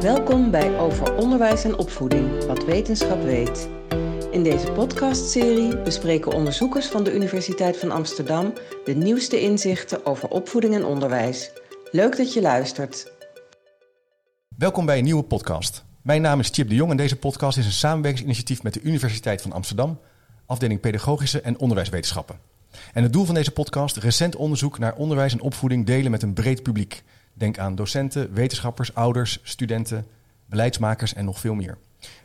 Welkom bij Over Onderwijs en Opvoeding, wat wetenschap weet. In deze podcastserie bespreken onderzoekers van de Universiteit van Amsterdam de nieuwste inzichten over opvoeding en onderwijs. Leuk dat je luistert. Welkom bij een nieuwe podcast. Mijn naam is Chip de Jong en deze podcast is een samenwerkingsinitiatief met de Universiteit van Amsterdam, afdeling Pedagogische en Onderwijswetenschappen. En het doel van deze podcast: recent onderzoek naar onderwijs en opvoeding delen met een breed publiek. Denk aan docenten, wetenschappers, ouders, studenten, beleidsmakers en nog veel meer.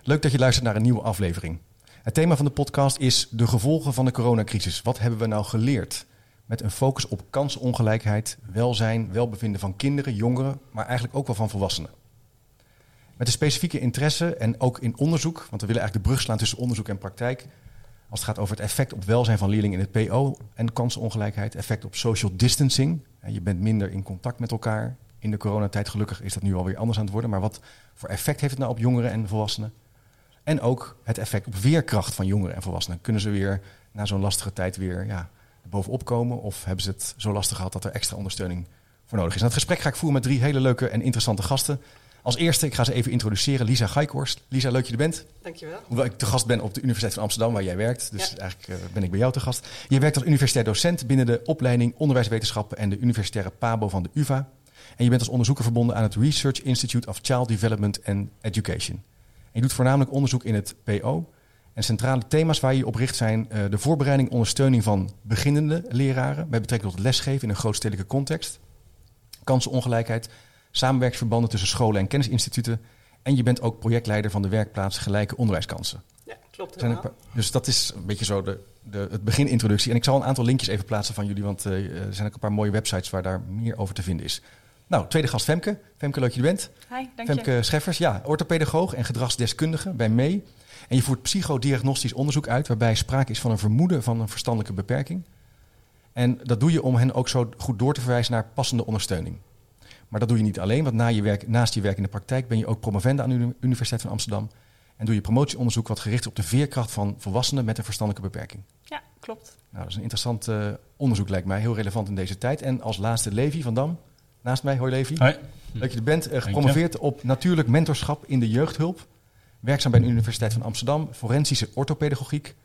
Leuk dat je luistert naar een nieuwe aflevering. Het thema van de podcast is de gevolgen van de coronacrisis. Wat hebben we nou geleerd? Met een focus op kansongelijkheid, welzijn, welbevinden van kinderen, jongeren, maar eigenlijk ook wel van volwassenen. Met een specifieke interesse en ook in onderzoek, want we willen eigenlijk de brug slaan tussen onderzoek en praktijk. Als het gaat over het effect op welzijn van leerlingen in het PO en kansongelijkheid, effect op social distancing. Je bent minder in contact met elkaar. In de coronatijd gelukkig is dat nu alweer anders aan het worden. Maar wat voor effect heeft het nou op jongeren en volwassenen? En ook het effect op weerkracht van jongeren en volwassenen. Kunnen ze weer na zo'n lastige tijd weer ja, bovenop komen? Of hebben ze het zo lastig gehad dat er extra ondersteuning voor nodig is? En dat gesprek ga ik voeren met drie hele leuke en interessante gasten. Als eerste, ik ga ze even introduceren, Lisa Geikhorst. Lisa, leuk dat je er bent. Dankjewel. Hoewel ik te gast ben op de Universiteit van Amsterdam, waar jij werkt. Dus eigenlijk uh, ben ik bij jou te gast. Je werkt als universitair docent binnen de opleiding Onderwijswetenschappen en de universitaire PABO van de UvA. En je bent als onderzoeker verbonden aan het Research Institute of Child Development and Education. En je doet voornamelijk onderzoek in het PO. En centrale thema's waar je op richt zijn uh, de voorbereiding en ondersteuning van beginnende leraren met betrekking tot het lesgeven in een grootstedelijke context, kansenongelijkheid, samenwerksverbanden tussen scholen en kennisinstituten. En je bent ook projectleider van de werkplaats Gelijke Onderwijskansen. Ja, klopt. Zijn er, dus dat is een beetje zo de, de, het beginintroductie. En ik zal een aantal linkjes even plaatsen van jullie, want uh, er zijn ook een paar mooie websites waar daar meer over te vinden is. Nou, tweede gast Femke. Femke, leuk dat je er bent. Hi, dank Femke je. Scheffers, ja, orthopedagoog en gedragsdeskundige bij MEE. En je voert psychodiagnostisch onderzoek uit waarbij sprake is van een vermoeden van een verstandelijke beperking. En dat doe je om hen ook zo goed door te verwijzen naar passende ondersteuning. Maar dat doe je niet alleen, want na je werk, naast je werk in de praktijk ben je ook promovenda aan de Universiteit van Amsterdam. En doe je promotieonderzoek wat gericht is op de veerkracht van volwassenen met een verstandelijke beperking. Ja, klopt. Nou, dat is een interessant uh, onderzoek lijkt mij, heel relevant in deze tijd. En als laatste Levi van Dam, naast mij. Hoi Levi. Hoi. Leuk dat je er bent. Uh, gepromoveerd op natuurlijk mentorschap in de jeugdhulp. Werkzaam bij de Universiteit van Amsterdam, forensische orthopedagogiek.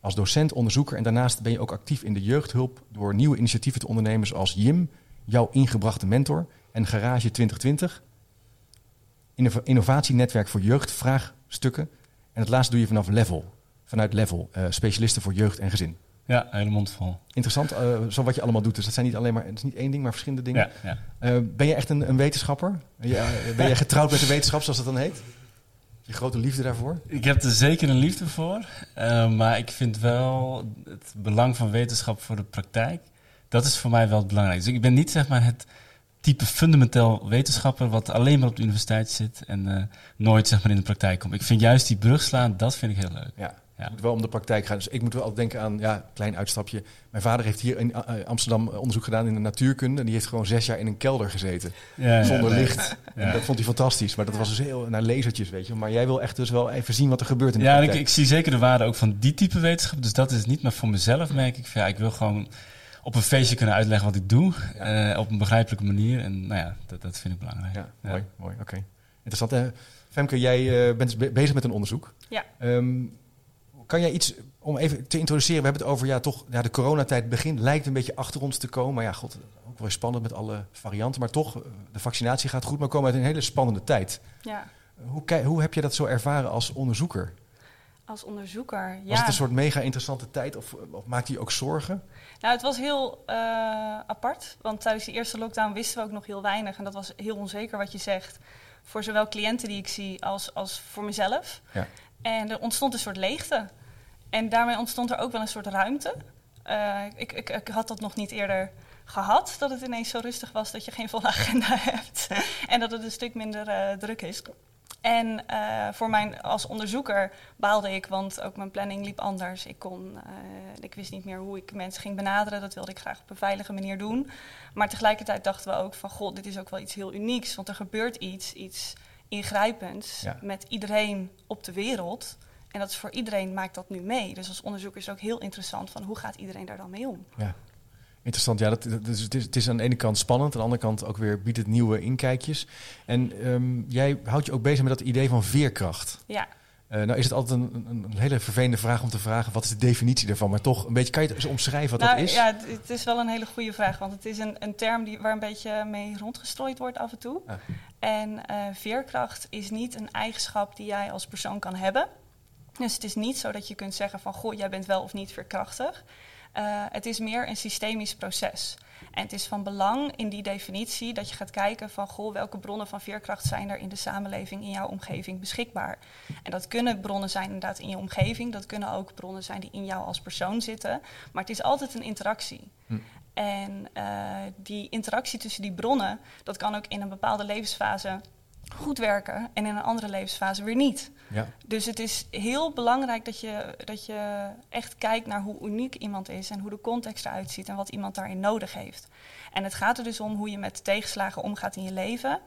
Als docent, onderzoeker en daarnaast ben je ook actief in de jeugdhulp door nieuwe initiatieven te ondernemen zoals JIM, jouw ingebrachte mentor, en Garage 2020. Innovatienetwerk voor jeugdvraagstukken. En het laatste doe je vanaf Level. Vanuit Level, uh, specialisten voor jeugd en gezin. Ja, hele mond vol. Interessant, uh, zo wat je allemaal doet. Dus dat zijn niet alleen maar, het is niet één ding, maar verschillende dingen. Ja, ja. Uh, ben je echt een, een wetenschapper? Ja, ben je getrouwd met de wetenschap, zoals dat dan heet? Je grote liefde daarvoor? Ik heb er zeker een liefde voor. Uh, maar ik vind wel het belang van wetenschap voor de praktijk. Dat is voor mij wel het belangrijkste. Dus ik ben niet zeg maar het type fundamenteel wetenschapper wat alleen maar op de universiteit zit en uh, nooit zeg maar in de praktijk komt. Ik vind juist die brug slaan, dat vind ik heel leuk. Ja. Ja. Het moet wel om de praktijk gaan. Dus ik moet wel altijd denken aan, ja, klein uitstapje. Mijn vader heeft hier in uh, Amsterdam onderzoek gedaan in de natuurkunde. En die heeft gewoon zes jaar in een kelder gezeten. Ja, zonder ja, licht. En dat vond hij fantastisch. Maar dat was dus heel naar lasertjes, weet je. Maar jij wil echt dus wel even zien wat er gebeurt in de ja, praktijk. Ja, ik, ik, zie zeker de waarde ook van die type wetenschap. Dus dat is niet, maar voor mezelf merk ik van, ja, ik wil gewoon op een feestje kunnen uitleggen wat ik doe. Ja. Uh, op een begrijpelijke manier. En nou ja, dat, dat vind ik belangrijk. Ja, mooi, mooi. Oké. Okay. Interessant. Uh, Femke, jij uh, bent bezig met een onderzoek. Ja. Um, kan jij iets, om even te introduceren, we hebben het over, ja, toch, ja, de coronatijd begint, lijkt een beetje achter ons te komen. Maar ja, god, ook wel spannend met alle varianten. Maar toch, de vaccinatie gaat goed, maar we komen uit een hele spannende tijd. Ja. Hoe, hoe heb je dat zo ervaren als onderzoeker? Als onderzoeker, ja. Was het een soort mega interessante tijd of, of maakte je ook zorgen? Nou, het was heel uh, apart, want tijdens de eerste lockdown wisten we ook nog heel weinig. En dat was heel onzeker wat je zegt, voor zowel cliënten die ik zie als, als voor mezelf. Ja. En er ontstond een soort leegte. En daarmee ontstond er ook wel een soort ruimte. Uh, ik, ik, ik, had dat nog niet eerder gehad, dat het ineens zo rustig was dat je geen volle agenda hebt. en dat het een stuk minder uh, druk is. En uh, voor mijn als onderzoeker baalde ik, want ook mijn planning liep anders. Ik, kon, ik wist niet meer hoe ik mensen ging benaderen. Dat wilde ik graag op een veilige manier doen. Maar tegelijkertijd dachten we ook van, god, dit is ook wel iets heel unieks. Want er gebeurt iets, iets ingrijpends Ja. met iedereen op de wereld. En dat is voor iedereen maakt dat nu mee. Dus als onderzoeker is het ook heel interessant van hoe gaat iedereen daar dan mee om? Ja. Interessant, ja. Dat, dat is, het, is, het is aan de ene kant spannend, aan de andere kant ook weer biedt het nieuwe inkijkjes. En ehm, jij houdt je ook bezig met dat idee van veerkracht. Ja, Eh, nou is het altijd een, een, hele vervelende vraag om te vragen, wat is de definitie daarvan? Maar toch, een beetje, kan je het eens omschrijven wat nou, dat is? ja, het, het is wel een hele goede vraag, want het is een, een term die, waar een beetje mee rondgestrooid wordt af en toe. Ah. En eh, veerkracht is niet een eigenschap die jij als persoon kan hebben. Dus het is niet zo dat je kunt zeggen van, goh, jij bent wel of niet veerkrachtig. Eh, het is meer een systemisch proces. En het is van belang in die definitie dat je gaat kijken van, goh, welke bronnen van veerkracht zijn er in de samenleving, in jouw omgeving beschikbaar. En dat kunnen bronnen zijn inderdaad in je omgeving, dat kunnen ook bronnen zijn die in jou als persoon zitten. Maar het is altijd een interactie. Hm. En eh, die interactie tussen die bronnen, dat kan ook in een bepaalde levensfase goed werken en in een andere levensfase weer niet. Ja. Dus het is heel belangrijk dat je, dat je echt kijkt naar hoe uniek iemand is en hoe de context eruit ziet en wat iemand daarin nodig heeft. En het gaat er dus om hoe je met tegenslagen omgaat in je leven.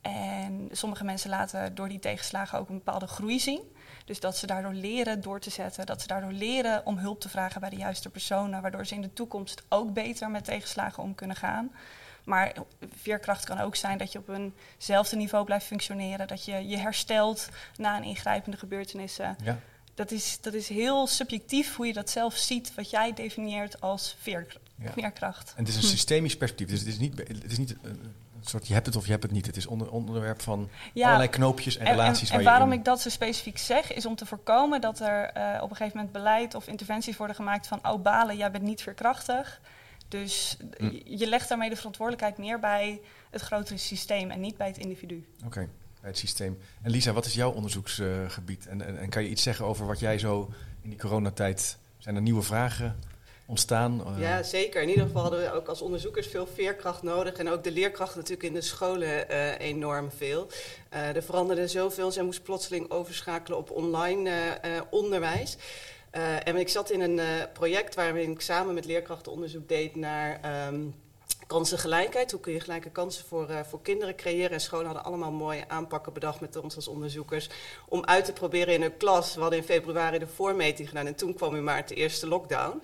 En sommige mensen laten door die tegenslagen ook een bepaalde groei zien. Dus dat ze daardoor leren door te zetten, dat ze daardoor leren om hulp te vragen bij de juiste personen, waardoor ze in de toekomst ook beter met tegenslagen om kunnen gaan. Maar veerkracht kan ook zijn dat je op eenzelfde niveau blijft functioneren, dat je je herstelt na een ingrijpende gebeurtenissen. Ja. Dat is, dat is heel subjectief hoe je dat zelf ziet, wat jij definieert als veer, Ja. veerkracht. En het is een systemisch perspectief. Dus het is niet, het is niet eh, een soort je hebt het of je hebt het niet. Het is onder, onderwerp van Ja, allerlei knoopjes en, En, en, relaties. en waar je waarom ik dat zo specifiek zeg, is om te voorkomen dat er eh, op een gegeven moment beleid of interventies worden gemaakt van, oh balen, jij bent niet veerkrachtig. Dus Hm. je- legt daarmee de verantwoordelijkheid meer bij het grotere systeem en niet bij het individu. Oké, bij het systeem. En Lisa, wat is jouw onderzoeksgebied? En, en, en kan je iets zeggen over wat jij zo in die coronatijd... Zijn er nieuwe vragen ontstaan? Eh, Ja, zeker. In ieder geval hadden we ook als onderzoekers veel veerkracht nodig. En ook de leerkracht natuurlijk in de scholen eh, enorm veel. Eh, er veranderde zoveel. Zij moest plotseling overschakelen op online eh, eh, onderwijs. Eh, en ik zat in een eh, project waarin ik samen met leerkrachten onderzoek deed naar ehm, kansengelijkheid. Hoe kun je gelijke kansen voor, eh, voor kinderen creëren? En scholen hadden allemaal mooie aanpakken bedacht met ons als onderzoekers. Om uit te proberen in hun klas. We hadden in februari de voormeting gedaan en toen kwam in maart de eerste lockdown.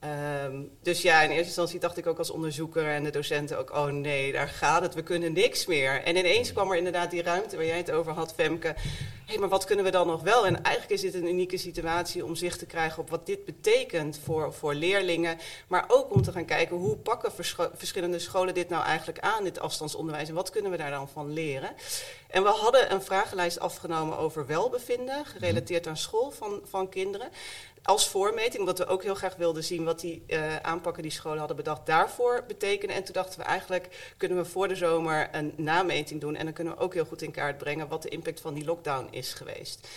Ehm, dus ja, in eerste instantie dacht ik ook als onderzoeker en de docenten ook, oh nee, daar gaat het, we kunnen niks meer. En ineens kwam er inderdaad die ruimte waar jij het over had, Femke. Hé, maar wat kunnen we dan nog wel? En eigenlijk is dit een unieke situatie om zicht te krijgen op wat dit betekent voor, voor leerlingen. Maar ook om te gaan kijken hoe pakken verschillende scholen dit nou eigenlijk aan, dit afstandsonderwijs. En wat kunnen we daar dan van leren? En we hadden een vragenlijst afgenomen over welbevinden, gerelateerd aan school van, van kinderen. Als voormeting, omdat we ook heel graag wilden zien wat die eh, aanpakken die scholen hadden bedacht daarvoor betekenen. En toen dachten we eigenlijk kunnen we voor de zomer een nameting doen. En dan kunnen we ook heel goed in kaart brengen wat de impact van die lockdown is geweest.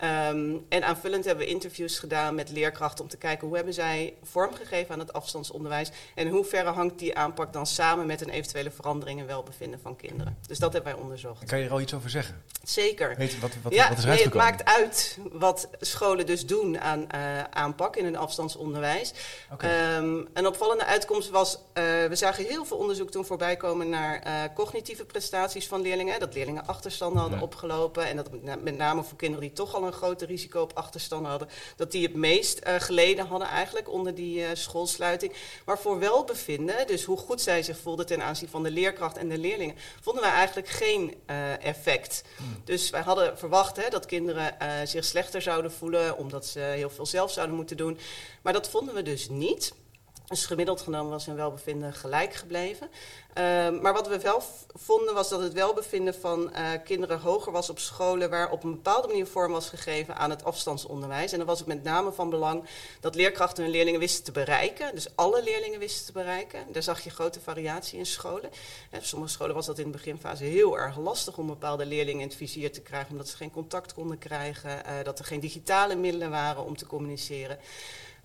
Ehm, en aanvullend hebben we interviews gedaan met leerkrachten om te kijken hoe hebben zij vormgegeven aan het afstandsonderwijs. En in hoeverre hangt die aanpak dan samen met een eventuele verandering in welbevinden van kinderen. Dus dat hebben wij onderzocht. Kan je er al iets over zeggen? Zeker. Weet, wat, wat, ja, wat is nee, het maakt uit wat scholen dus doen aan eh, aanpak in hun afstandsonderwijs. Ehm, een opvallende uitkomst was, eh, we zagen heel veel onderzoek toen voorbij komen naar eh, cognitieve prestaties van leerlingen. Dat leerlingen achterstanden hadden Ja. opgelopen en dat met name voor kinderen die toch al een groter risico op achterstanden hadden, dat die het meest eh, geleden hadden eigenlijk onder die eh, schoolsluiting. Maar voor welbevinden, dus hoe goed zij zich voelden ten aanzien van de leerkracht en de leerlingen, vonden wij eigenlijk geen eh, effect. Dus wij hadden verwacht hè, dat kinderen zich slechter zouden voelen omdat ze heel veel zelf zouden moeten doen. Maar dat vonden we dus niet. Dus gemiddeld genomen was hun welbevinden gelijk gebleven. Ehm, maar wat we wel vonden was dat het welbevinden van eh, kinderen hoger was op scholen waar op een bepaalde manier vorm was gegeven aan het afstandsonderwijs. En dan was het met name van belang dat leerkrachten hun leerlingen wisten te bereiken. Dus alle leerlingen wisten te bereiken. Daar zag je grote variatie in scholen. Sommige scholen was dat in de beginfase heel erg lastig om bepaalde leerlingen in het vizier te krijgen, omdat ze geen contact konden krijgen, eh, dat er geen digitale middelen waren om te communiceren.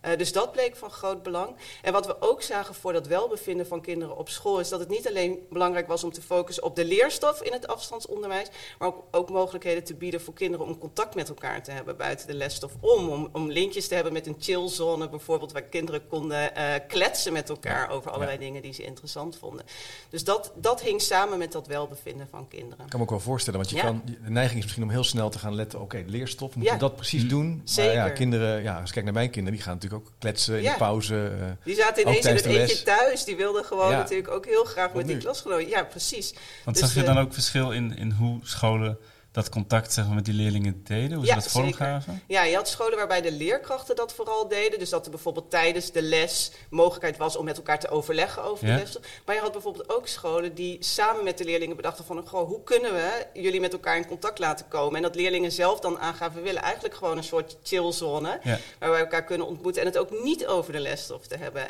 Eh, dus dat bleek van groot belang. En wat we ook zagen voor dat welbevinden van kinderen op school, is dat het niet alleen belangrijk was om te focussen op de leerstof in het afstandsonderwijs, maar ook, ook mogelijkheden te bieden voor kinderen om contact met elkaar te hebben buiten de lesstof om. Om, om linkjes te hebben met een chillzone bijvoorbeeld, waar kinderen konden eh, kletsen met elkaar over allerlei dingen die ze interessant vonden. Dus dat, dat hing samen met dat welbevinden van kinderen. Ik kan me ook wel voorstellen, want je Ja. kan, de neiging is misschien om heel snel te gaan letten. Oké, leerstof, moeten Ja. we dat precies doen? Zeker. Maar ja, kinderen, ja, als ik kijk naar mijn kinderen, die gaan natuurlijk ook kletsen in Ja. de pauze. eh. Die zaten ineens in het eentje thuis. Die wilden gewoon Ja. natuurlijk ook heel graag met die klasgenoten. Ja, precies. Want Dus, zag je eh, dan ook verschil in, in hoe scholen dat contact zeg maar, met die leerlingen deden? Hoe Ja, ze dat vormgaven? Ja, je had scholen waarbij de leerkrachten dat vooral deden. Dus dat er bijvoorbeeld tijdens de les mogelijkheid was om met elkaar te overleggen over Ja. de les. Maar je had bijvoorbeeld ook scholen die samen met de leerlingen bedachten van... Goh, hoe kunnen we jullie met elkaar in contact laten komen? En dat leerlingen zelf dan aangaven, we willen eigenlijk gewoon een soort chillzone... Ja. waar we elkaar kunnen ontmoeten en het ook niet over de lesstof te hebben.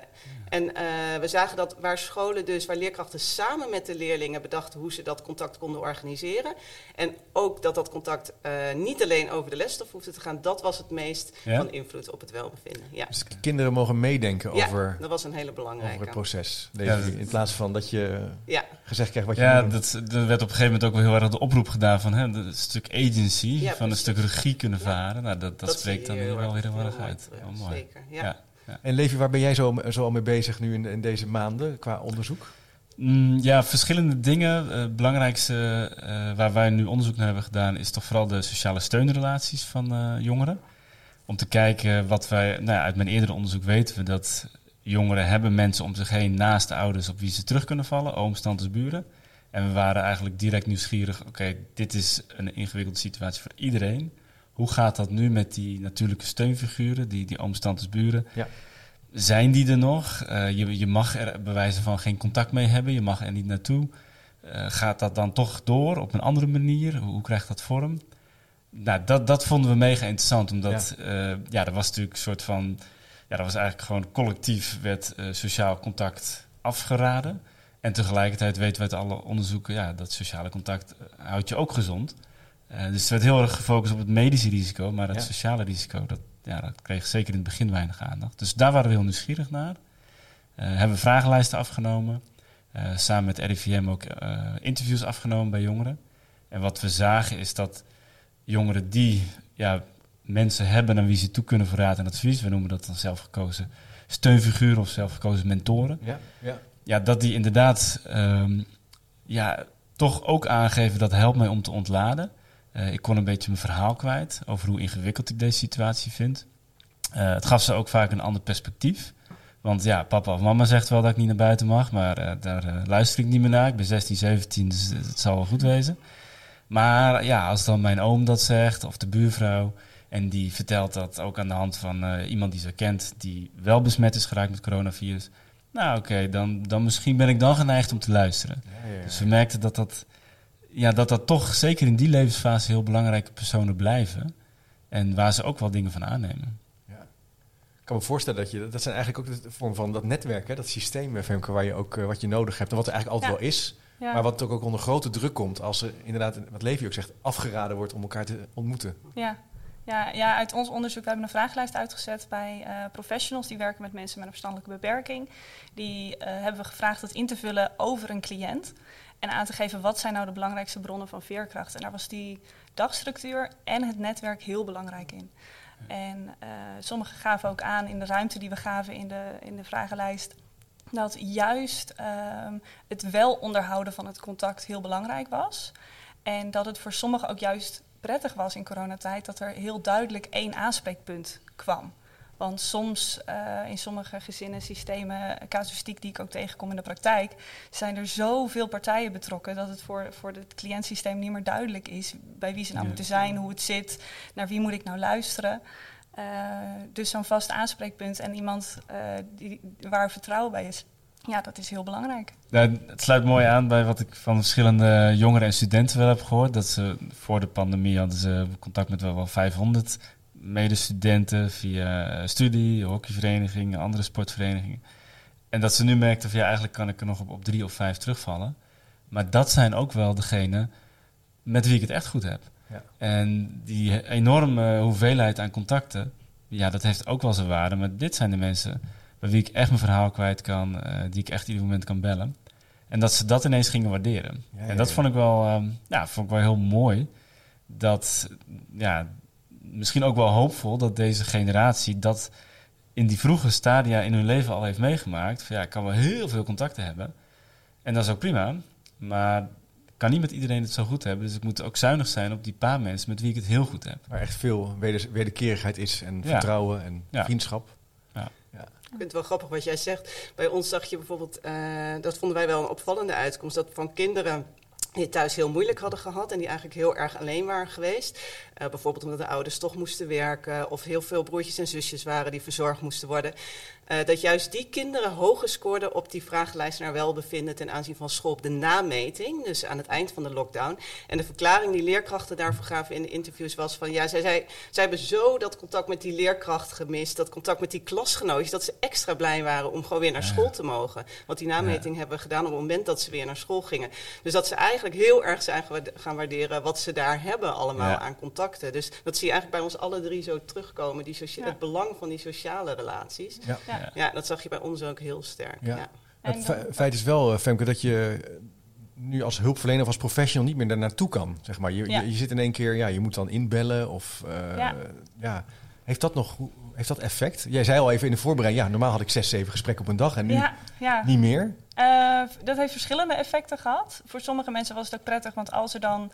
En eh, we zagen dat waar scholen dus, waar leerkrachten samen met de leerlingen bedachten hoe ze dat contact konden organiseren. En ook dat dat contact eh, niet alleen over de lesstof hoefde te gaan, dat was het meest Ja? van invloed op het welbevinden. Ja. Dus kinderen mogen meedenken ja, over, dat was een hele over belangrijke. het proces. Ja, Deze, dat- in plaats van dat je Ja, gezegd krijgt wat je Ja, moet doen. dat, er werd op een gegeven moment ook wel heel erg de oproep gedaan van hè, een stuk agency, Ja, van een stuk regie kunnen Ja. varen. Nou, dat, dat, spreekt dan wel weer heel erg uit. terug. Oh, mooi. Zeker, ja. Ja. En Levi, waar ben jij zo, zo al mee bezig nu in, in deze maanden qua onderzoek? Mm, ja, verschillende dingen. Eh, Het belangrijkste eh, waar wij nu onderzoek naar hebben gedaan is toch vooral de sociale steunrelaties van eh, jongeren. Om te kijken wat wij, nou ja, uit mijn eerdere onderzoek weten we dat jongeren hebben mensen om zich heen naast de ouders op wie ze terug kunnen vallen, ooms, buren. En we waren eigenlijk direct nieuwsgierig, oké, dit is een ingewikkelde situatie voor iedereen. Hoe gaat dat nu met die natuurlijke steunfiguren, die, die ooms, buren? Ja. Zijn die er nog? Eh, je, je mag er bij wijze van geen contact mee hebben, je mag er niet naartoe. Eh, gaat dat dan toch door op een andere manier? Hoe, hoe krijgt dat vorm? Nou, dat, dat vonden we mega interessant, omdat ja. ja, er was natuurlijk een soort van... Ja, dat was eigenlijk gewoon collectief werd eh, sociaal contact afgeraden. En tegelijkertijd weten we uit alle onderzoeken, ja, dat sociale contact eh, houdt je ook gezond. Dus het werd heel erg gefocust op het medische risico, maar het Ja. sociale risico, dat, ja, dat kreeg zeker in het begin weinig aandacht. Dus daar waren we heel nieuwsgierig naar. Uh, hebben we vragenlijsten afgenomen. Uh, samen met RIVM ook uh, interviews afgenomen bij jongeren. En wat we zagen is dat jongeren die ja, mensen hebben aan wie ze toe kunnen voor raad en advies, we noemen dat dan zelfgekozen steunfiguren of zelfgekozen mentoren, Ja, ja. ja, dat die inderdaad um, ja, toch ook aangeven dat helpt mij om te ontladen. Uh, ik kon een beetje mijn verhaal kwijt over hoe ingewikkeld ik deze situatie vind. Uh, het gaf ze ook vaak een ander perspectief. Want ja, papa of mama zegt wel dat ik niet naar buiten mag, maar uh, daar luister ik niet meer naar. Ik ben 16, 17, dus het zal wel goed wezen. Maar ja, als dan mijn oom dat zegt, of de buurvrouw, en die vertelt dat ook aan de hand van iemand die ze kent, die wel besmet is geraakt met coronavirus. Nou oké, okay, dan, dan misschien ben ik dan geneigd om te luisteren. Ja, ja, ja. Dus we merkten dat dat, ja, dat dat toch zeker in die levensfase heel belangrijke personen blijven. En waar ze ook wel dingen van aannemen. Ik kan me voorstellen dat je, dat zijn eigenlijk ook de vorm van dat netwerk, hè, dat systeem, Femke, waar je ook uh, wat je nodig hebt en wat er eigenlijk altijd Ja. wel is. Ja. Maar wat ook, ook onder grote druk komt als er inderdaad, wat Levi ook zegt, afgeraden wordt om elkaar te ontmoeten. Ja. Ja, ja, uit ons onderzoek we hebben een vragenlijst uitgezet bij uh, professionals die werken met mensen met een verstandelijke beperking. Die uh, hebben we gevraagd het in te vullen over een cliënt en aan te geven wat zijn nou de belangrijkste bronnen van veerkracht. En daar was die dagstructuur en het netwerk heel belangrijk in. En uh, sommigen gaven ook aan in de ruimte die we gaven in de, in de vragenlijst dat juist uh, het wel onderhouden van het contact heel belangrijk was. En dat het voor sommigen ook juist prettig was in coronatijd dat er heel duidelijk één aanspreekpunt kwam. Want soms uh, in sommige gezinnen, systemen, casuïstiek die ik ook tegenkom in de praktijk, zijn er zoveel partijen betrokken dat het voor, voor het cliëntsysteem niet meer duidelijk is bij wie ze nou Ja. moeten zijn, hoe het zit, naar wie moet ik nou luisteren. Uh, dus zo'n vast aanspreekpunt en iemand uh, die, waar vertrouwen bij is, ja, dat is heel belangrijk. Het sluit mooi aan bij wat ik van verschillende jongeren en studenten wel heb gehoord. Dat ze voor de pandemie hadden ze contact met wel, wel 500 medestudenten via studie, hockeyverenigingen, andere sportverenigingen. En dat ze nu merkten van ja, eigenlijk kan ik er nog op, op drie of vijf terugvallen. Maar dat zijn ook wel degenen met wie ik het echt goed heb. Ja. En die enorme hoeveelheid aan contacten, ja, dat heeft ook wel zijn waarde. Maar dit zijn de mensen bij wie ik echt mijn verhaal kwijt kan, uh, die ik echt ieder moment kan bellen. En dat ze dat ineens gingen waarderen. Ja, ja, en dat vond ik wel, um, ja, vond ik wel heel mooi. Dat, ja, misschien ook wel hoopvol dat deze generatie dat in die vroege stadia in hun leven al heeft meegemaakt. Van, ja, ik kan wel heel veel contacten hebben. En dat is ook prima. Maar ik kan niet met iedereen het zo goed hebben. Dus ik moet ook zuinig zijn op die paar mensen met wie ik het heel goed heb. Waar echt veel weder, wederkerigheid is en Ja. vertrouwen en Ja. vriendschap. Ja. vind het wel grappig wat jij zegt. Bij ons zag je bijvoorbeeld, uh, dat vonden wij wel een opvallende uitkomst, dat van kinderen die het thuis heel moeilijk hadden gehad en die eigenlijk heel erg alleen waren geweest. Uh, bijvoorbeeld omdat de ouders toch moesten werken of heel veel broertjes en zusjes waren die verzorgd moesten worden. Uh, dat juist die kinderen hoger scoorden op die vragenlijst naar welbevinden ten aanzien van school op de nameting, dus aan het eind van de lockdown. En de verklaring die leerkrachten daarvoor gaven in de interviews was van ja, zij, zij, zij hebben zo dat contact met die leerkracht gemist, dat contact met die klasgenootjes, dat ze extra blij waren om gewoon weer naar school te mogen. Want die nameting ja. hebben we gedaan op het moment dat ze weer naar school gingen. Dus dat ze eigenlijk heel erg zijn gaan waarderen wat ze daar hebben allemaal ja. aan contacten. Dus dat zie je eigenlijk bij ons alle drie zo terugkomen, die het belang van die sociale relaties. Ja. Ja. ja, dat zag je bij ons ook heel sterk. Ja. ja. Het feit is wel, Femke, dat je nu als hulpverlener of als professional niet meer daar naartoe kan. Zeg maar. je, ja. je, je, zit in één keer, ja, je moet dan inbellen of uh, ja. ja. Heeft dat nog heeft dat effect? Jij zei al even in de voorbereiding, ja, normaal had ik zes, zeven gesprekken op een dag en nu ja, niet meer. Uh, dat heeft verschillende effecten gehad. Voor sommige mensen was het ook prettig, want als er dan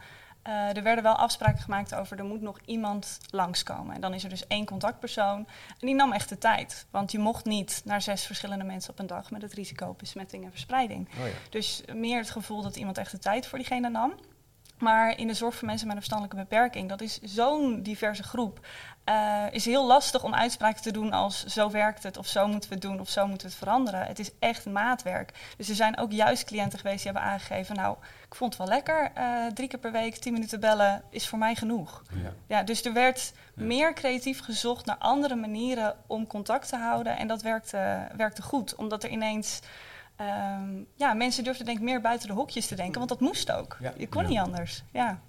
uh, er werden wel afspraken gemaakt over er moet nog iemand langskomen. En dan is er dus één contactpersoon. En die nam echt de tijd. Want je mocht niet naar zes verschillende mensen op een dag met het risico op besmetting en verspreiding. Oh ja. Dus meer het gevoel dat iemand echt de tijd voor diegene nam. Maar in de zorg voor mensen met een verstandelijke beperking, dat is zo'n diverse groep. Uh, is heel lastig om uitspraken te doen als zo werkt het, of zo moeten we het doen, of zo moeten we het veranderen. Het is echt maatwerk. Dus er zijn ook juist cliënten geweest die hebben aangegeven, nou, ik vond het wel lekker, uh, drie keer per week, tien minuten bellen is voor mij genoeg. Ja. Ja, dus er werd ja. meer creatief gezocht naar andere manieren om contact te houden. En dat werkte, werkte goed, omdat er ineens... Um, ja, mensen durfden denk ik meer buiten de hokjes te denken, want dat moest ook. Ja. Je kon niet anders. Ja,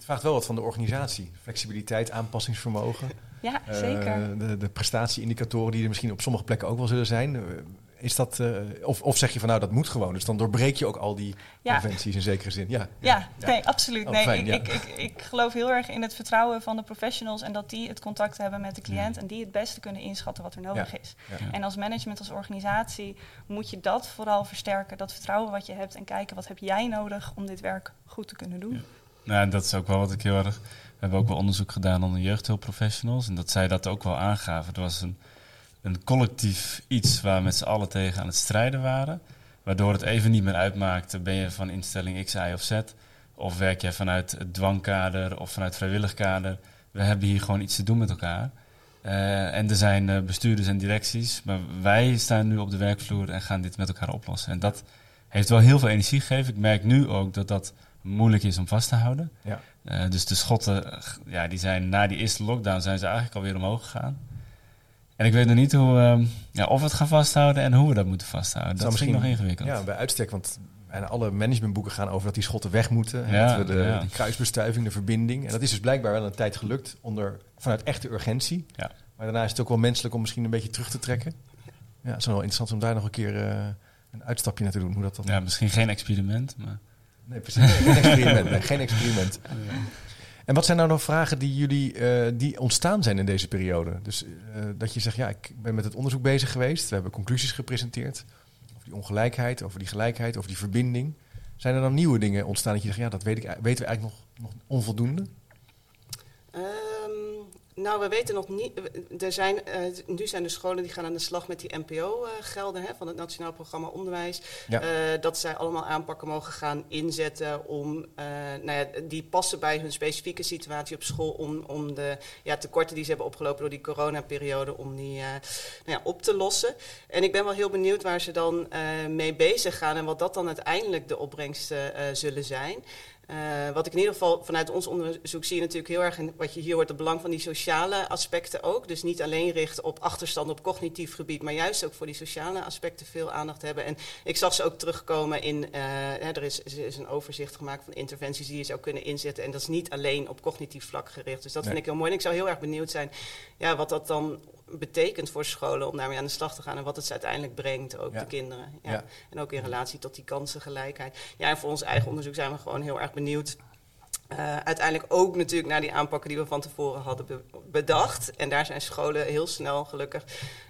Het vraagt wel wat van de organisatie. Flexibiliteit, aanpassingsvermogen. ja Eh, zeker. de, de prestatieindicatoren die er misschien op sommige plekken ook wel zullen zijn. Eh, Is dat, eh, of, of zeg je van nou dat moet gewoon. Dus dan doorbreek je ook al die Ja. conventies in zekere zin. Ja, Ja, nee, absoluut. Oh, nee, fijn, ik, ja. ik, ik, ik geloof heel erg in het vertrouwen van de professionals en dat die het contact hebben met de cliënt en die het beste kunnen inschatten wat er nodig Ja. is. Ja. En als management, als organisatie, moet je dat vooral versterken, dat vertrouwen wat je hebt en kijken wat heb jij nodig om dit werk goed te kunnen doen. Nou, dat is ook wel wat ik heel erg. We hebben ook wel onderzoek gedaan onder jeugdhulpprofessionals. En dat zij dat ook wel aangaven. Er was een, een collectief iets waar we met z'n allen tegen aan het strijden waren. Waardoor het even niet meer uitmaakte. Ben je van instelling X, Y of Z? Of werk jij vanuit het dwangkader of vanuit vrijwillig kader? We hebben hier gewoon iets te doen met elkaar. Eh, en er zijn eh, bestuurders en directies. Maar wij staan nu op de werkvloer en gaan dit met elkaar oplossen. En dat heeft wel heel veel energie gegeven. Ik merk nu ook dat dat moeilijk is om vast te houden. Ja. Eh, dus de schotten, ja, die zijn na die eerste lockdown zijn ze eigenlijk alweer omhoog gegaan. En ik weet nog niet hoe, ehm, ja, of we het gaan vasthouden en hoe we dat moeten vasthouden. Dat, is misschien nog ingewikkeld. Ja, bij uitstek, want bijna alle managementboeken gaan over dat die schotten weg moeten. En Ja, dat we de, ja. kruisbestuiving, de verbinding. En dat is dus blijkbaar wel een tijd gelukt onder, vanuit echte urgentie. Ja. Maar daarna is het ook wel menselijk om misschien een beetje terug te trekken. Ja, het is wel interessant om daar nog een keer eh, een uitstapje naar te doen. Hoe dat dan... Ja, misschien geen experiment, maar... Nee, precies. Geen experiment. Geen experiment. En wat zijn nou nog vragen die jullie eh, die ontstaan zijn in deze periode? Dus eh, dat je zegt, ja, ik ben met het onderzoek bezig geweest. We hebben conclusies gepresenteerd over die ongelijkheid, over die gelijkheid, over die verbinding. Zijn er dan nieuwe dingen ontstaan dat je zegt, ja, dat weet ik, weten we eigenlijk nog, nog onvoldoende? Ehm, nou, we weten nog niet. Er zijn, eh, nu zijn er scholen die gaan aan de slag met die NPO-gelden van het Nationaal Programma Onderwijs. Ja. Eh, dat zij allemaal aanpakken mogen gaan inzetten om, eh, nou ja, die passen bij hun specifieke situatie op school om, om de ja, tekorten die ze hebben opgelopen door die coronaperiode, om die nou ja, op te lossen. En ik ben wel heel benieuwd waar ze dan mee bezig gaan en wat dat dan uiteindelijk de opbrengsten zullen zijn. Uh, wat ik in ieder geval vanuit ons onderzoek zie je natuurlijk heel erg in wat je hier hoort, het belang van die sociale aspecten ook. Dus niet alleen richten op achterstand op cognitief gebied, maar juist ook voor die sociale aspecten veel aandacht hebben. En ik zag ze ook terugkomen in, uh, hè, er, is, er is een overzicht gemaakt van interventies die je zou kunnen inzetten. En dat is niet alleen op cognitief vlak gericht. Dus dat Nee. vind ik heel mooi. En ik zou heel erg benieuwd zijn ja, wat dat dan betekent voor scholen om daarmee aan de slag te gaan en wat het ze uiteindelijk brengt, ook Ja. de kinderen. Ja. Ja. En ook in relatie tot die kansengelijkheid. Ja, en voor ons eigen onderzoek zijn we gewoon heel erg benieuwd. Eh, uiteindelijk ook natuurlijk naar die aanpakken die we van tevoren hadden be- bedacht. En daar zijn scholen heel snel gelukkig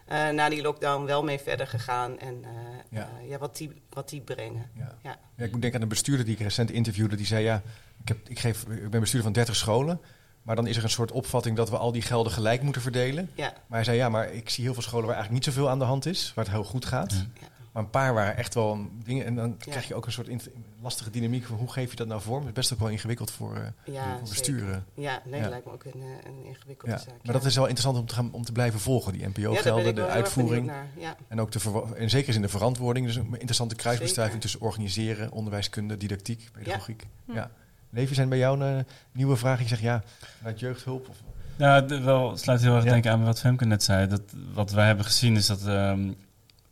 eh, na die lockdown wel mee verder gegaan. En eh, Ja. ja, wat, die, wat die brengen. Ja. Ja. Ja, ik moet denken aan een bestuurder die ik recent interviewde. Die zei, ja, ik, heb, ik, geef, ik ben bestuurder van 30 scholen. Maar dan is er een soort opvatting dat we al die gelden gelijk moeten verdelen. Ja, Maar hij zei, ja, maar ik zie heel veel scholen waar eigenlijk niet zoveel aan de hand is. Waar het heel goed gaat. Ja. Maar een paar waar echt wel dingen... En dan Ja. krijg je ook een soort lastige dynamiek van hoe geef je dat nou vorm. Het is best ook wel ingewikkeld voor, eh, ja voor besturen. Ja, nee, Ja. lijkt me ook een, eh, een ingewikkelde Ja. zaak. Maar dat is wel interessant om te, gaan, om te blijven volgen. Die NPO-gelden, de uitvoering. En ook de in zekere zin de verantwoording. Dus een interessante kruisbestuiving Zeker. tussen organiseren, onderwijskunde, didactiek, pedagogiek. Ja. Ja. Levi, zijn bij jou een eh, nieuwe vragen? Je zegt ja, vanuit jeugdhulp? Of, Nou, de- wel, het sluit heel erg Ja. denken aan wat Femke net zei. Dat, wat wij hebben gezien is dat ehm,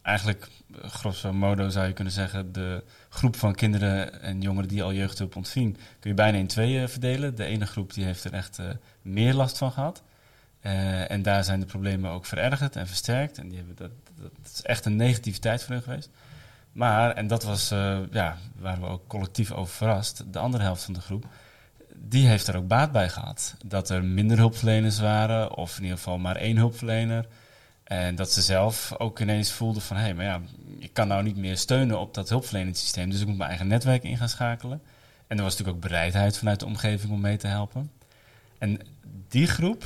eigenlijk, grosso modo zou je kunnen zeggen, de groep van kinderen en jongeren die al jeugdhulp ontving, kun je bijna in tweeën verdelen. De ene groep die heeft er echt eh, meer last van gehad. Eh, en daar zijn de problemen ook verergerd en versterkt. En die hebben dat, dat, dat is echt een negativiteit voor hun geweest. Maar, en dat was, eh, ja, waren we ook collectief over verrast, de andere helft van de groep, die heeft er ook baat bij gehad. Dat er minder hulpverleners waren, of in ieder geval maar één hulpverlener. En dat ze zelf ook ineens voelden van, hé, hey, maar ja, ik kan nou niet meer steunen op dat hulpverleningssysteem, dus ik moet mijn eigen netwerk in gaan schakelen. En er was natuurlijk ook bereidheid vanuit de omgeving om mee te helpen. En die groep,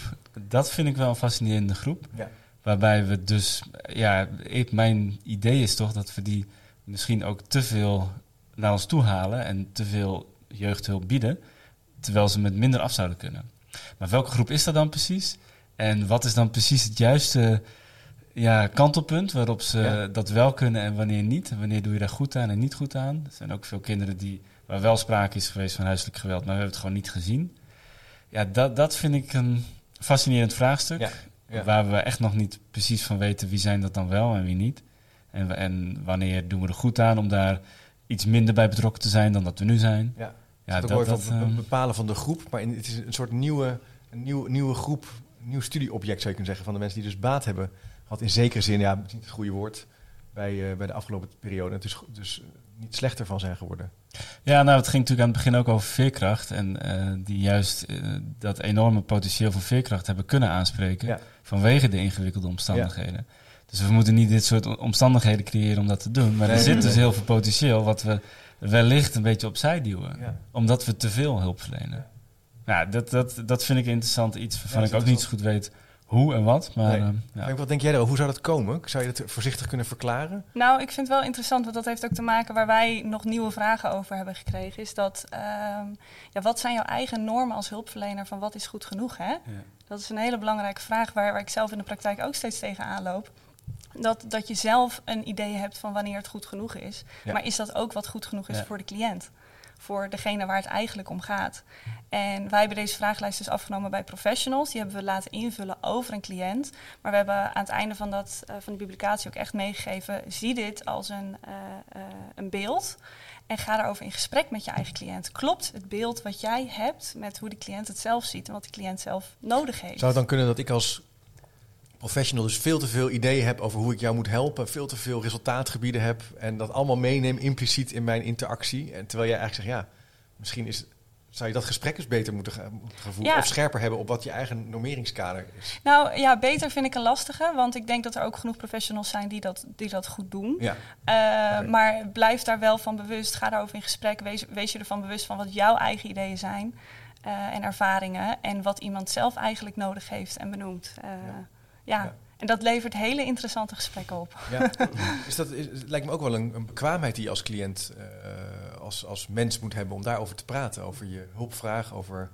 dat vind ik wel een fascinerende groep. Ja. Waarbij we dus, ja, ik, mijn idee is toch dat we die misschien ook te veel naar ons toe halen en te veel jeugdhulp bieden, terwijl ze met minder af zouden kunnen. Maar welke groep is dat dan precies? En wat is dan precies het juiste ja, kantelpunt waarop ze Ja. dat wel kunnen en wanneer niet? En wanneer doe je daar goed aan en niet goed aan? Er zijn ook veel kinderen die, waar wel sprake is geweest van huiselijk geweld, maar we hebben het gewoon niet gezien. Ja, dat, dat vind ik een fascinerend vraagstuk. Ja, ja. Waar we echt nog niet precies van weten wie zijn dat dan wel en wie niet. En, en wanneer doen we er goed aan om daar iets minder bij betrokken te zijn dan dat we nu zijn. Ja. Ja, het dat, eh, bepalen van de groep. Maar in, het is een soort nieuwe, een nieuw, nieuwe groep, nieuw studieobject zou je kunnen zeggen. Van de mensen die dus baat hebben gehad. In zekere zin, ja, het is niet het goede woord. Bij, eh, bij de afgelopen periode. Het is dus eh, niet slechter van zijn geworden. Ja, nou, het ging natuurlijk aan het begin ook over veerkracht. En die juist dat enorme potentieel van veerkracht hebben kunnen aanspreken. Ja. Vanwege de ingewikkelde omstandigheden. Dus we moeten niet dit soort omstandigheden creëren om dat te doen. Maar Nee, er zit nee, dus nee. heel veel potentieel wat we wellicht een beetje opzij duwen. Ja. Omdat we te veel hulp verlenen. Nou, dat, dat, dat vind ik interessant iets waarvan Ja, ik ook niet zo goed weet hoe en wat. Maar Nee. ehm, ja. Frank, Wat denk jij daarover? Hoe zou dat komen? Zou je dat voorzichtig kunnen verklaren? Nou, ik vind het wel interessant, want dat heeft ook te maken waar wij nog nieuwe vragen over hebben gekregen. Is dat, ehm, ja, wat zijn jouw eigen normen als hulpverlener van wat is goed genoeg? Hè? Ja. Dat is een hele belangrijke vraag waar, waar ik zelf in de praktijk ook steeds tegen aanloop. Dat, dat je zelf een idee hebt van wanneer het goed genoeg is. Ja. Maar is dat ook wat goed genoeg is Ja. voor de cliënt? Voor degene waar het eigenlijk om gaat. En wij hebben deze vragenlijst dus afgenomen bij professionals. Die hebben we laten invullen over een cliënt. Maar we hebben aan het einde van, dat, eh, van de publicatie ook echt meegegeven... zie dit als een, eh, eh, een beeld en ga daarover in gesprek met je eigen cliënt. Klopt het beeld wat jij hebt met hoe de cliënt het zelf ziet... en wat de cliënt zelf nodig heeft? Zou het dan kunnen dat ik als professional dus veel te veel ideeën heb over hoe ik jou moet helpen, veel te veel resultaatgebieden heb en dat allemaal meeneem impliciet in mijn interactie. En terwijl jij eigenlijk zegt, ja, misschien is, zou je dat gesprek eens beter moeten gaan, voeren Ja. of scherper hebben op wat je eigen normeringskader is. Nou ja, beter vind ik een lastige, want ik denk dat er ook genoeg professionals zijn die dat, die dat goed doen. Ja, Eh. Maar blijf daar wel van bewust, ga daarover in gesprek, wees, wees je ervan bewust van wat jouw eigen ideeën zijn eh, en ervaringen en wat iemand zelf eigenlijk nodig heeft en benoemt. Eh, ja. Ja. en dat levert hele interessante gesprekken op. ja. is dat, is, het lijkt me ook wel een, een bekwaamheid die je als cliënt, eh, als, als mens moet hebben om daarover te praten. Over je hulpvraag, over,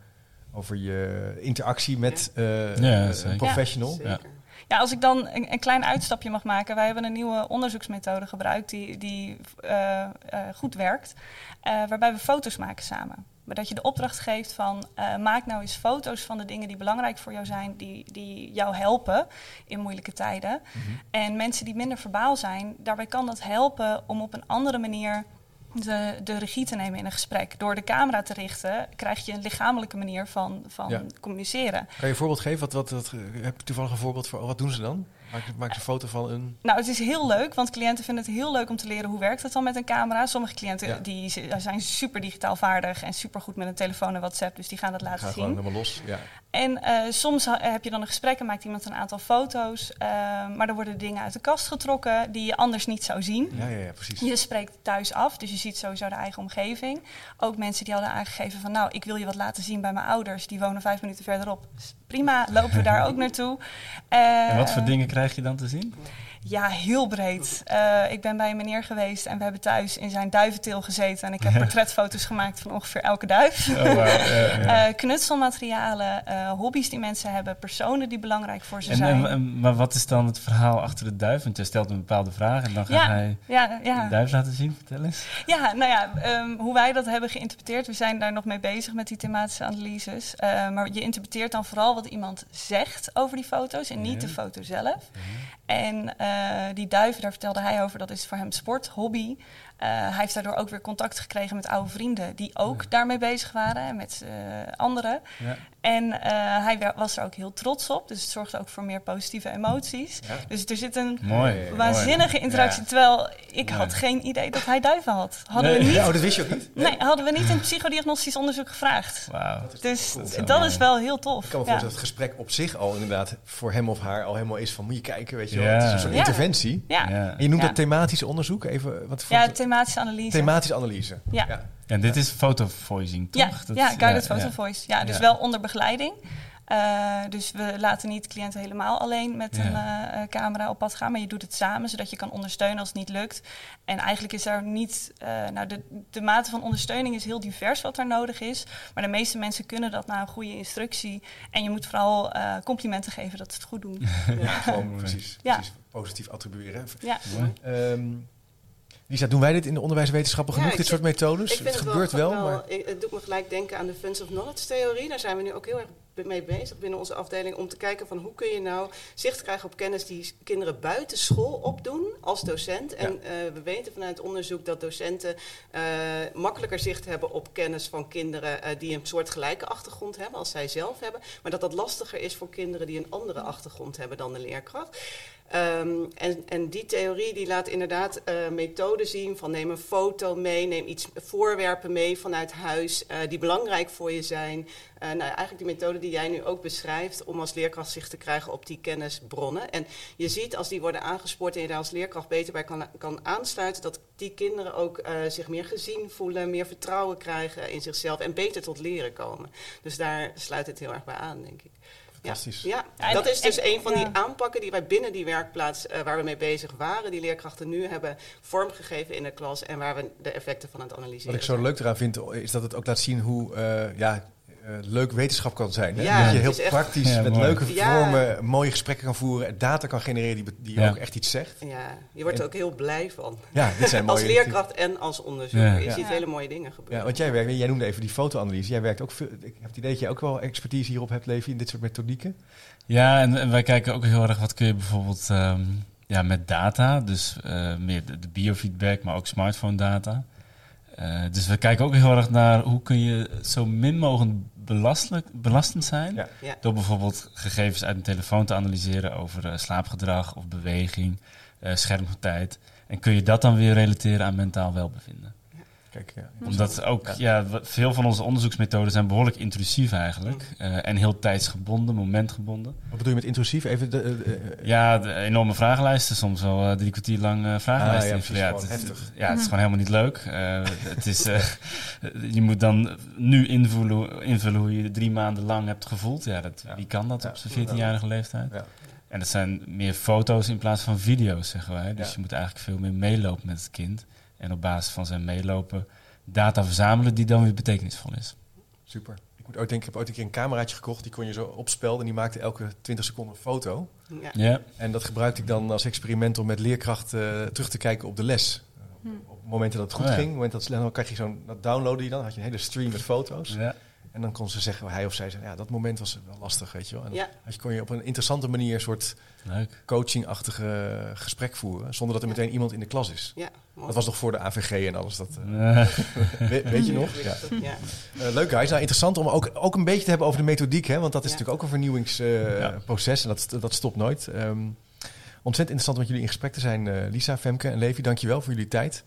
over je interactie met eh, Ja, een professional. Zeker. Ja, als ik dan een, een klein uitstapje mag maken. Wij hebben een nieuwe onderzoeksmethode gebruikt die, die eh, eh, goed werkt. eh, waarbij we foto's maken samen. Maar dat je de opdracht geeft van eh, maak nou eens foto's van de dingen die belangrijk voor jou zijn, die, die jou helpen in moeilijke tijden. En mensen die minder verbaal zijn, daarbij kan dat helpen om op een andere manier de, de regie te nemen in een gesprek. Door de camera te richten, krijg je een lichamelijke manier van, van Ja. communiceren. Kan je een voorbeeld geven? Wat, wat, wat, heb je toevallig een voorbeeld voor? Wat doen ze dan? Maak, maak een foto van een... Nou, het is heel leuk, want cliënten vinden het heel leuk om te leren hoe werkt het dan met een camera. Sommige cliënten Ja. die zijn super digitaal vaardig en super goed met een telefoon en WhatsApp, dus die gaan dat laten Ga zien. gewoon helemaal los. Ja. En eh, soms heb je dan een gesprek en maakt iemand een aantal foto's, eh, maar er worden dingen uit de kast getrokken die je anders niet zou zien. Ja, ja, ja, precies. Je spreekt thuis af, dus je ziet sowieso de eigen omgeving. Ook mensen die hadden aangegeven van, nou, ik wil je wat laten zien bij mijn ouders. Die wonen vijf minuten verderop. Prima, lopen we daar ook naartoe. En wat Eh, voor dingen krijg je dan te zien? Ja, heel breed. Eh, ik ben bij een meneer geweest en we hebben thuis in zijn duiventeel gezeten. En ik heb portretfoto's gemaakt van ongeveer elke duif. Oh. Eh, knutselmaterialen, eh, hobby's die mensen hebben, personen die belangrijk voor ze En, zijn. en, maar wat is dan het verhaal achter de duif? Want jij stelt een bepaalde vraag en dan gaat Ja, hij ja, de duif laten zien. Vertel eens. Ja, nou ja, ehm, hoe wij dat hebben geïnterpreteerd, we zijn daar nog mee bezig met die thematische analyses. Eh, maar je interpreteert dan vooral wat iemand zegt over die foto's en niet Ja. de foto zelf. En eh, die duiven, daar vertelde hij over, dat is voor hem sport, hobby. Eh, hij heeft daardoor ook weer contact gekregen met oude vrienden die ook daarmee bezig waren en met eh, anderen. Ja. En eh, hij wa- was er ook heel trots op, dus het zorgde ook voor meer positieve emoties. Ja. Dus er zit een Mooi. waanzinnige interactie, Ja. terwijl ik had geen idee dat hij duiven had. Hadden Nee. we niet Ja, oh, dat wist je ook niet? Nee, hadden we niet in psychodiagnostisch onderzoek gevraagd. Wauw. Dus cool. dat is wel heel tof. Ik kan me Ja. voorstellen dat het gesprek op zich al inderdaad voor hem of haar al helemaal is van moet je kijken, weet je wel. Het is een soort Ja. interventie. Ja, Ja. En je noemt Ja. dat thematisch onderzoek. Even, wat voor thematische analyse. thematische analyse. Ja. ja. En dit is fotovoicing, toch? ja, Dat- ja, guided ja, photo ja. voice. Ja, dus Ja. wel onder begeleiding. Eh, dus we laten niet cliënten helemaal alleen met Ja. een eh, eh, camera op pad gaan, maar je doet het samen, zodat je kan ondersteunen als het niet lukt. En eigenlijk is er niet, eh, nou de, de mate van ondersteuning is heel divers wat er nodig is, maar de meeste mensen kunnen dat na een goede instructie. En je moet vooral eh, complimenten geven dat ze het goed doen. Ja, gewoon precies, Ja. precies positief attribueren. Ja. Mooi. Lisa, doen wij dit in de onderwijswetenschappen genoeg, dit soort methodes? Het gebeurt wel, wel, maar... ik- het doet me gelijk denken aan de Funds of Knowledge theorie. Daar zijn we nu ook heel erg mee bezig binnen onze afdeling om te kijken van hoe kun je nou zicht krijgen op kennis die kinderen buiten school opdoen als docent. En eh, we weten vanuit onderzoek dat docenten eh, makkelijker zicht hebben op kennis van kinderen eh, die een soort gelijke achtergrond hebben als zij zelf hebben. Maar dat dat lastiger is voor kinderen die een andere achtergrond hebben dan de leerkracht. Ehm, en, en die theorie die laat inderdaad eh, methoden zien van neem een foto mee, neem iets voorwerpen mee vanuit huis eh, die belangrijk voor je zijn. Eh, nou, eigenlijk die methode die jij nu ook beschrijft om als leerkracht zicht te krijgen op die kennisbronnen. En je ziet als die worden aangespoord en je daar als leerkracht beter bij kan, kan aansluiten, dat die kinderen ook zich meer gezien voelen, meer vertrouwen krijgen in zichzelf en beter tot leren komen. Dus daar sluit het heel erg bij aan, denk ik. Fantastisch. Ja, Ja, ja en- dat is dus en- een van die aanpakken die wij binnen die werkplaats eh, waar we mee bezig waren, die leerkrachten nu hebben vormgegeven in de klas en waar we de effecten van aan het analyseren. Wat ik zo leuk eraan vind, is dat het ook laat zien hoe eh, ja, leuk wetenschap kan zijn. Hè? Ja, dat je heel echt- praktisch Ja, met mooi. leuke Ja. vormen mooie gesprekken kan voeren, en data kan genereren die, die Ja. ook echt iets zegt. Ja, je wordt er ook heel blij van. Ja, dit zijn mooie als leerkracht en als onderzoeker. Ja. Je Ja. ziet Ja. hele mooie dingen gebeuren. Ja, want jij werkt, jij noemde even die fotoanalyse. Jij werkt ook veel. Ik heb het idee dat jij ook wel expertise hierop hebt, Levi, in dit soort methodieken. Ja, en, en wij kijken ook heel erg wat kun je bijvoorbeeld ehm, ja, met data, dus eh, meer de, de biofeedback, maar ook smartphone data. Eh, dus we kijken ook heel erg naar hoe kun je zo min mogelijk belastelijk, belastend zijn. Ja. Ja. Door bijvoorbeeld gegevens uit een telefoon te analyseren over eh, slaapgedrag of beweging, eh, schermtijd. En kun je dat dan weer relateren aan mentaal welbevinden? Ja. Omdat ook ja. veel van onze onderzoeksmethoden zijn behoorlijk intrusief eigenlijk. eh, en heel tijdsgebonden, momentgebonden. Wat bedoel je met intrusief? Even de, eh, eh, Ja, de enorme vragenlijsten, soms wel eh, drie kwartier lang eh, vragenlijsten Ah, ja, het, gewoon het- heftig. ja, het is gewoon helemaal niet leuk. Eh, het is, eh, je moet dan nu invullen, invullen hoe je je drie maanden lang hebt gevoeld. Ja, dat, Ja. wie kan dat Ja. op zijn 14-jarige leeftijd? Ja. En dat zijn meer foto's in plaats van video's, zeggen wij. Dus Ja. je moet eigenlijk veel meer meelopen met het kind. En op basis van zijn meelopen data verzamelen die dan weer betekenisvol is. super. Ik moet ooit denken, ik heb ooit een keer een cameraatje gekocht. Die kon je zo opspelden en die maakte elke 20 seconden een foto. Ja. Ja, En dat gebruikte ik dan als experiment om met leerkrachten eh, terug te kijken op de les. Uh, Op momenten dat het goed Oh ja. ging, op momenten dat het, dan krijg je zo'n, dat downloadde je dan, had je een hele stream met foto's. ja. En dan kon ze zeggen, hij of zij zeggen, ja, dat moment was wel lastig, weet je wel. En Ja. dan kon je op een interessante manier een soort leuk. coachingachtige gesprek voeren, zonder dat er meteen iemand in de klas is. Ja. Dat was nog voor de AVG en alles. Dat, eh, Eh, we- weet je nog? Ja. Ja. Eh, leuk guys. Nou, interessant om ook, ook een beetje te hebben over de methodiek. Hè? Want dat is Ja. natuurlijk ook een vernieuwingsproces. Ja. en dat, dat stopt nooit. Ehm, Ontzettend interessant met jullie in gesprek te zijn, Lisa, Femke en Levi. Dankjewel voor jullie tijd.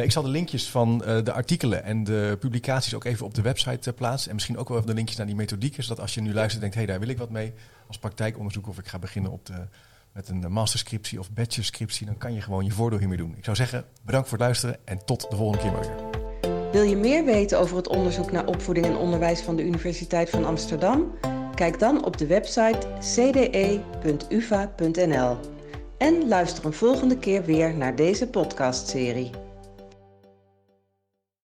Ik zal de linkjes van de artikelen en de publicaties ook even op de website plaatsen. En misschien ook wel even de linkjes naar die methodieken. Zodat als je nu luistert denkt, hé, hey, daar wil ik wat mee als praktijkonderzoek. Of ik ga beginnen op de, met een masterscriptie of bachelorscriptie. Dan kan je gewoon je voordeel hiermee doen. Ik zou zeggen, bedankt voor het luisteren en tot de volgende keer maar weer. Wil je meer weten over het onderzoek naar opvoeding en onderwijs van de Universiteit van Amsterdam? Kijk dan op de website cde.uva.nl. En luister een volgende keer weer naar deze podcastserie.